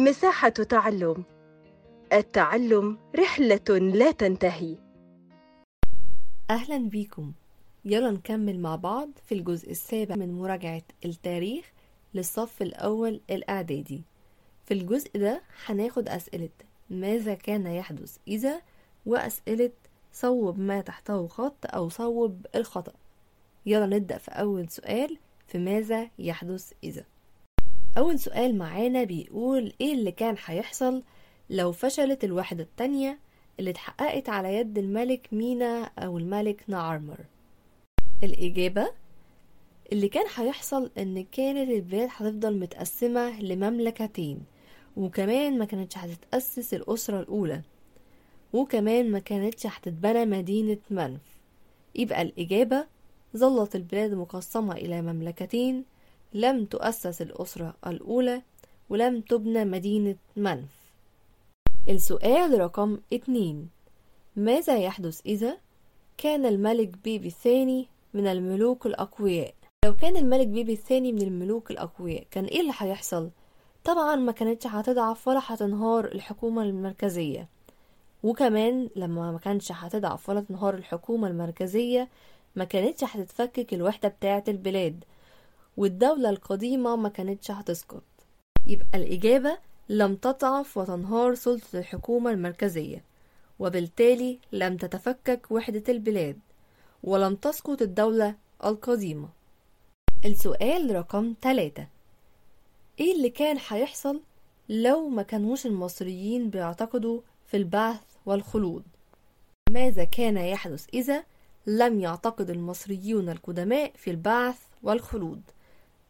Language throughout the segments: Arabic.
مساحة تعلم. التعلم رحلة لا تنتهي. أهلا بيكم. يلا نكمل مع بعض في الجزء السابع من مراجعة التاريخ للصف الأول الإعدادي. في الجزء ده هناخد أسئلة ماذا كان يحدث إذا وأسئلة صوب ما تحته خط أو صوب الخطأ. يلا نبدأ في أول سؤال في ماذا يحدث إذا. أول سؤال معانا بيقول إيه اللي كان هيحصل لو فشلت الوحدة التانية اللي اتحققت على يد الملك مينا أو الملك نعرمر؟ الإجابة اللي كان هيحصل إن كانت البلاد هتفضل متقسمة لمملكتين وكمان ما كانتش هتتأسس الأسرة الأولى وكمان ما كانتش هتتبنى مدينة منف. يبقى الإجابة ظلت البلاد مقسمة إلى مملكتين لم تؤسس الأسرة الأولى ولم تبنى مدينة منف. السؤال رقم اتنين. ماذا يحدث إذا كان الملك بيبي الثاني من الملوك الأقوياء؟ لو كان الملك بيبي الثاني من الملوك الأقوياء كان إيه اللي هيحصل؟ طبعا ما كانتش هتضعف ولا هتنهار الحكومة المركزية. وكمان لما ما كانش هتضعف ولا تنهار الحكومة المركزية ما كانتش هتتفكك الوحدة بتاعة البلاد. والدولة القديمة ما كانتش هتسقط. يبقى الإجابة لم تضعف وتنهار سلطة الحكومة المركزية وبالتالي لم تتفكك وحدة البلاد ولم تسقط الدولة القديمة. السؤال رقم 3 إيه اللي كان هيحصل لو ما كانوش المصريين بيعتقدوا في البعث والخلود؟ ماذا كان يحدث إذا لم يعتقد المصريون القدماء في البعث والخلود؟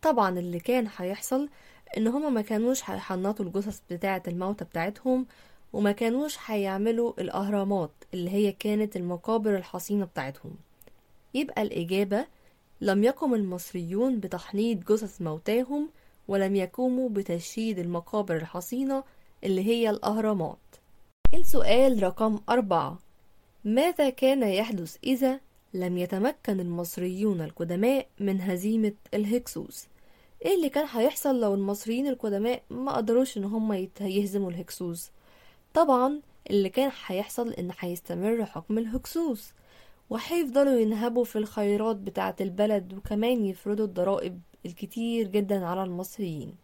طبعا اللي كان هيحصل إن هما ما كانوش هيحنطوا الجثث بتاعة الموتى بتاعتهم وما كانوش هيعملوا الأهرامات اللي هي كانت المقابر الحصينة بتاعتهم. يبقى الإجابة لم يقم المصريون بتحنيط جثث موتاهم ولم يقوموا بتشييد المقابر الحصينة اللي هي الأهرامات. السؤال رقم أربعة ماذا كان يحدث إذا لم يتمكن المصريون القدماء من هزيمة الهكسوس؟ إيه اللي كان هيحصل لو المصريين القدماء ما قدروش إن هم يهزموا الهكسوس؟ طبعا اللي كان هيحصل إن هيستمر حكم الهكسوس وهيفضلوا ينهبوا في الخيرات بتاعة البلد وكمان يفرضوا الضرائب الكتير جدا على المصريين.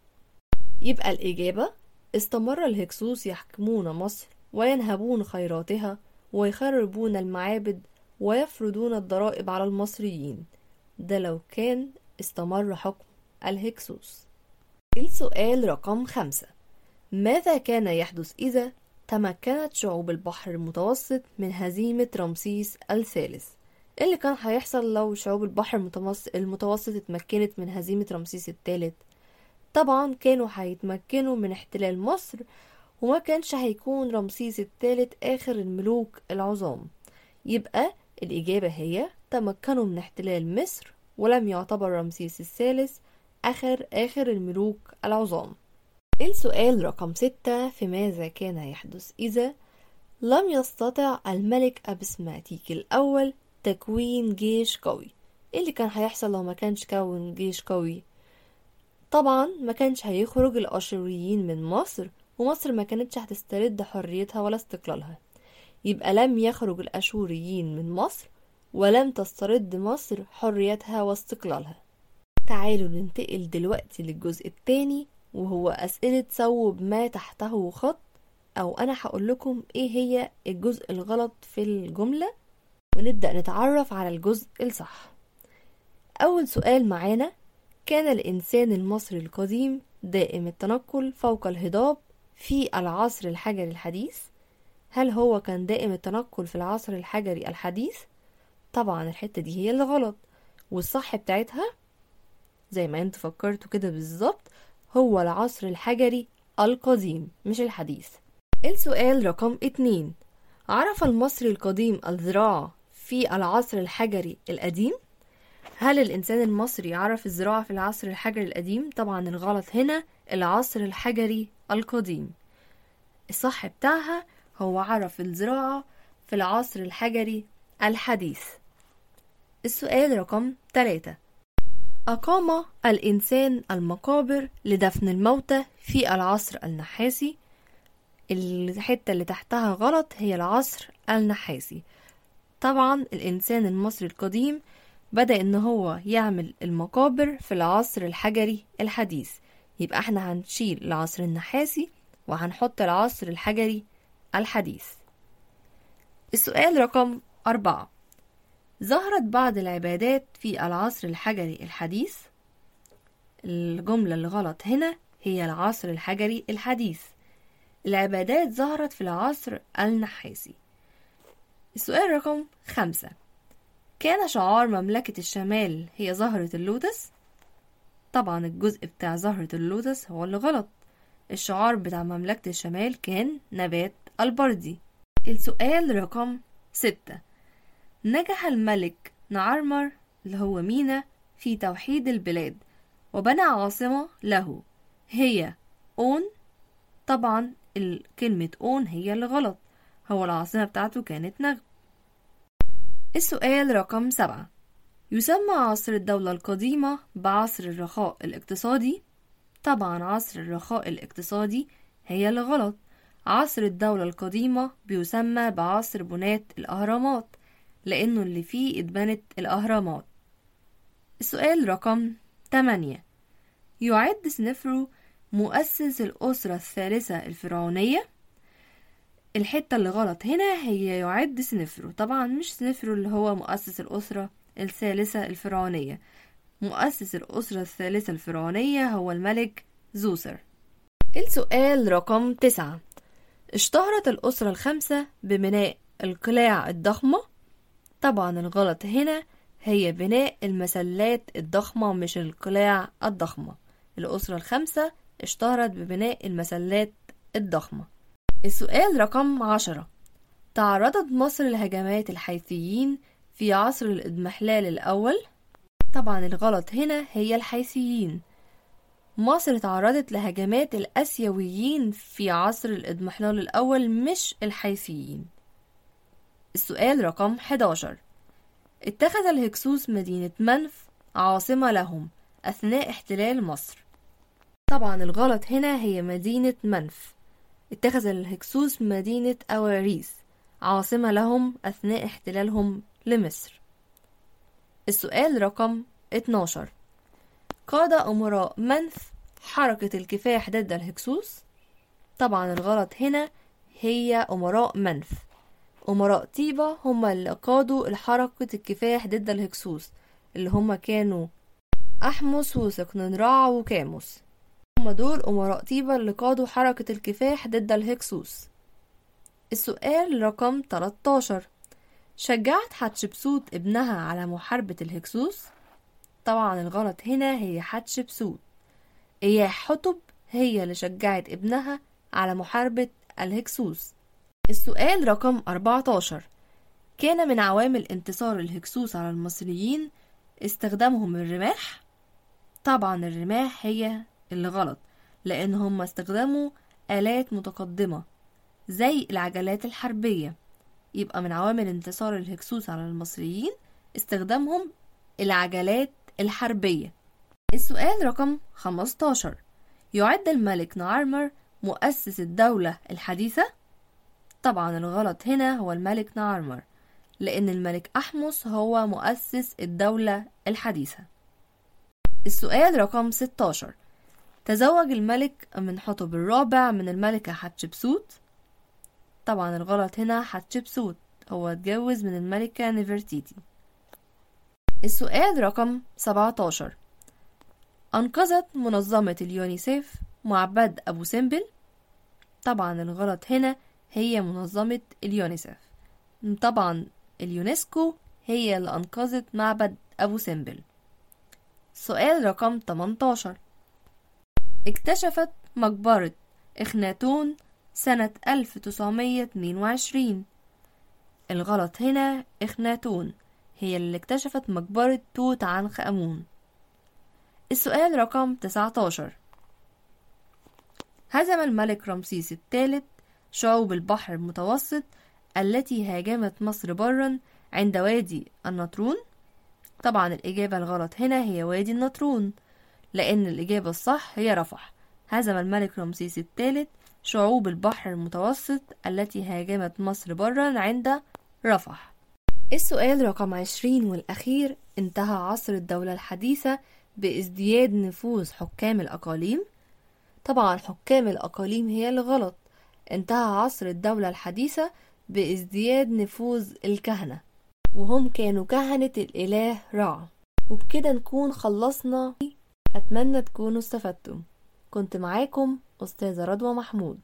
يبقى الإجابة استمر الهكسوس يحكمون مصر وينهبون خيراتها ويخربون المعابد ويفرضون الضرائب على المصريين. ده لو كان استمر حكم الهكسوس. السؤال رقم خمسة. ماذا كان يحدث إذا تمكنت شعوب البحر المتوسط من هزيمة رمسيس الثالث؟ اللي كان هيحصل لو شعوب البحر المتوسط اتمكنت من هزيمة رمسيس الثالث؟ طبعا كانوا هيتمكنوا من احتلال مصر وما كانش هيكون رمسيس الثالث آخر الملوك العظام. يبقى الإجابة هي تمكنوا من احتلال مصر ولم يعتبر رمسيس الثالث آخر آخر الملوك العظام. السؤال رقم ستة في ماذا كان يحدث إذا لم يستطع الملك أبسماتيك الأول تكوين جيش قوي؟ إيه اللي كان هيحصل لو ما كانش كون جيش قوي؟ طبعا ما كانش هيخرج الأشوريين من مصر ومصر ما كانتش هتسترد حريتها ولا استقلالها. يبقى لم يخرج الأشوريين من مصر ولم تسترد مصر حريتها واستقلالها. تعالوا ننتقل دلوقتي للجزء التاني وهو أسئلة صوب ما تحته خط أو أنا هقول لكم إيه هي الجزء الغلط في الجملة ونبدأ نتعرف على الجزء الصح. أول سؤال معانا كان الإنسان المصري القديم دائم التنقل فوق الهضاب في العصر الحجري الحديث؟ هل هو كان دائم التنقل في العصر الحجري الحديث؟ طبعا الحتة دي هي اللي غلط والصح بتاعتها زي ما أنتوا فكرتوا كده بالظبط هو العصر الحجري القديم مش الحديث. السؤال رقم اتنين عرف المصري القديم الزراعة في العصر الحجري القديم؟ هل الإنسان المصري عرف الزراعة في العصر الحجري القديم؟ طبعا الغلط هنا العصر الحجري القديم. الصح بتاعها هو عرف الزراعة في العصر الحجري الحديث. السؤال رقم 3 أقام الإنسان المقابر لدفن الموتى في العصر النحاسي. الحتة اللي تحتها غلط هي العصر النحاسي. طبعا الإنسان المصري القديم بدأ إن هو يعمل المقابر في العصر الحجري الحديث. يبقى إحنا هنشيل العصر النحاسي وهنحط العصر الحجري الحديث. السؤال رقم أربعة. ظهرت بعض العبادات في العصر الحجري الحديث. الجملة اللي غلط هنا هي العصر الحجري الحديث. العبادات ظهرت في العصر النحاسي. السؤال رقم خمسة. كان شعار مملكة الشمال هي زهرة اللوتس؟ طبعا الجزء بتاع زهرة اللوتس هو اللي غلط. الشعار بتاع مملكة الشمال كان نبات البردي. السؤال رقم ستة. نجح الملك نعرمر اللي هو مينا في توحيد البلاد وبنى عاصمة له. هي أون. طبعا كلمة أون هي اللي غلط. هو العاصمة بتاعته كانت نغب السؤال رقم سبعة. يسمى عصر الدولة القديمة بعصر الرخاء الاقتصادي؟ طبعا عصر الرخاء الاقتصادي هي اللي غلط. عصر الدولة القديمة بيسمى بعصر بناة الأهرامات. لأنه اللي فيه اتبنت الأهرامات. السؤال رقم 8 يعد سنفرو مؤسس الأسرة الثالثة الفرعونية؟ الحتة اللي غلط هنا هي يعد سنفرو. طبعا مش سنفرو اللي هو مؤسس الأسرة الثالثة الفرعونية. مؤسس الأسرة الثالثة الفرعونية هو الملك زوسر. السؤال رقم تسعة. اشتهرت الأسرة الخمسة ببناء القلاع الضخمة؟ طبعا الغلط هنا هي بناء المسلات الضخمة مش القلاع الضخمة. الأسرة الخمسة اشتهرت ببناء المسلات الضخمة. السؤال رقم عشرة. تعرضت مصر لهجمات الحيثيين في عصر الإضمحلال الأول؟ طبعا الغلط هنا هي الحيثيين. مصر تعرضت لهجمات الأسيويين في عصر الإضمحلال الأول مش الحيثيين. السؤال رقم 11 اتخذ الهكسوس مدينة منف عاصمة لهم أثناء احتلال مصر. طبعا الغلط هنا هي مدينة منف. اتخذ الهكسوس مدينة أواريس عاصمة لهم أثناء احتلالهم لمصر. السؤال رقم 12 قاد أمراء منف حركة الكفاح ضد الهكسوس؟ طبعا الغلط هنا هي أمراء منف. أمراء طيبة هم اللي قادوا الحركة الكفاح ضد الهكسوس اللي هم كانوا أحمس وسقننرع وكاموس. هم دول أمراء طيبة اللي قادوا حركة الكفاح ضد الهكسوس. السؤال رقم 13 شجعت حتشبسوت ابنها على محاربة الهكسوس؟ طبعا الغلط هنا هي حتشبسوت. إياه حتب هي اللي شجعت ابنها على محاربة الهكسوس. السؤال رقم 14 كان من عوامل انتصار الهكسوس على المصريين استخدامهم الرماح؟ طبعا الرماح هي اللي غلط لأن هم استخدموا آلات متقدمة زي العجلات الحربية. يبقى من عوامل انتصار الهكسوس على المصريين استخدامهم العجلات الحربية. السؤال رقم 15 يعد الملك نعرمر مؤسس الدولة الحديثة؟ طبعا الغلط هنا هو الملك نعرمر لأن الملك أحمس هو مؤسس الدولة الحديثة. السؤال رقم 16 تزوج الملك من حطب الرابع من الملكة حتشبسوت؟ طبعا الغلط هنا حتشبسوت هو اتجوز من الملكة نفرتيتي السؤال رقم 17 أنقذت منظمة اليونيسيف معبد أبو سمبل؟ طبعا الغلط هنا هي منظمة اليونيسيف طبعا اليونسكو هي اللي أنقذت معبد أبو سمبل. سؤال رقم 18 اكتشفت مقبرة إخناتون سنة 1922 الغلط هنا إخناتون هي اللي اكتشفت مقبرة توت عنخ آمون. السؤال رقم 19 هزم الملك رمسيس الثالث شعوب البحر المتوسط التي هاجمت مصر برا عند وادي النطرون. طبعا الإجابة الغلط هنا هي وادي النطرون لأن الإجابة الصح هي رفح. هزم الملك رمسيس الثالث شعوب البحر المتوسط التي هاجمت مصر برا عند رفح. السؤال رقم عشرين والأخير انتهى عصر الدولة الحديثة بازدياد نفوذ حكام الأقاليم. طبعا حكام الأقاليم هي الغلط انتهى عصر الدولة الحديثة بازدياد نفوذ الكهنة وهم كانوا كهنة الإله رع وبكده نكون خلصنا. أتمنى تكونوا استفدتم كنت معاكم أستاذة رضوى محمود.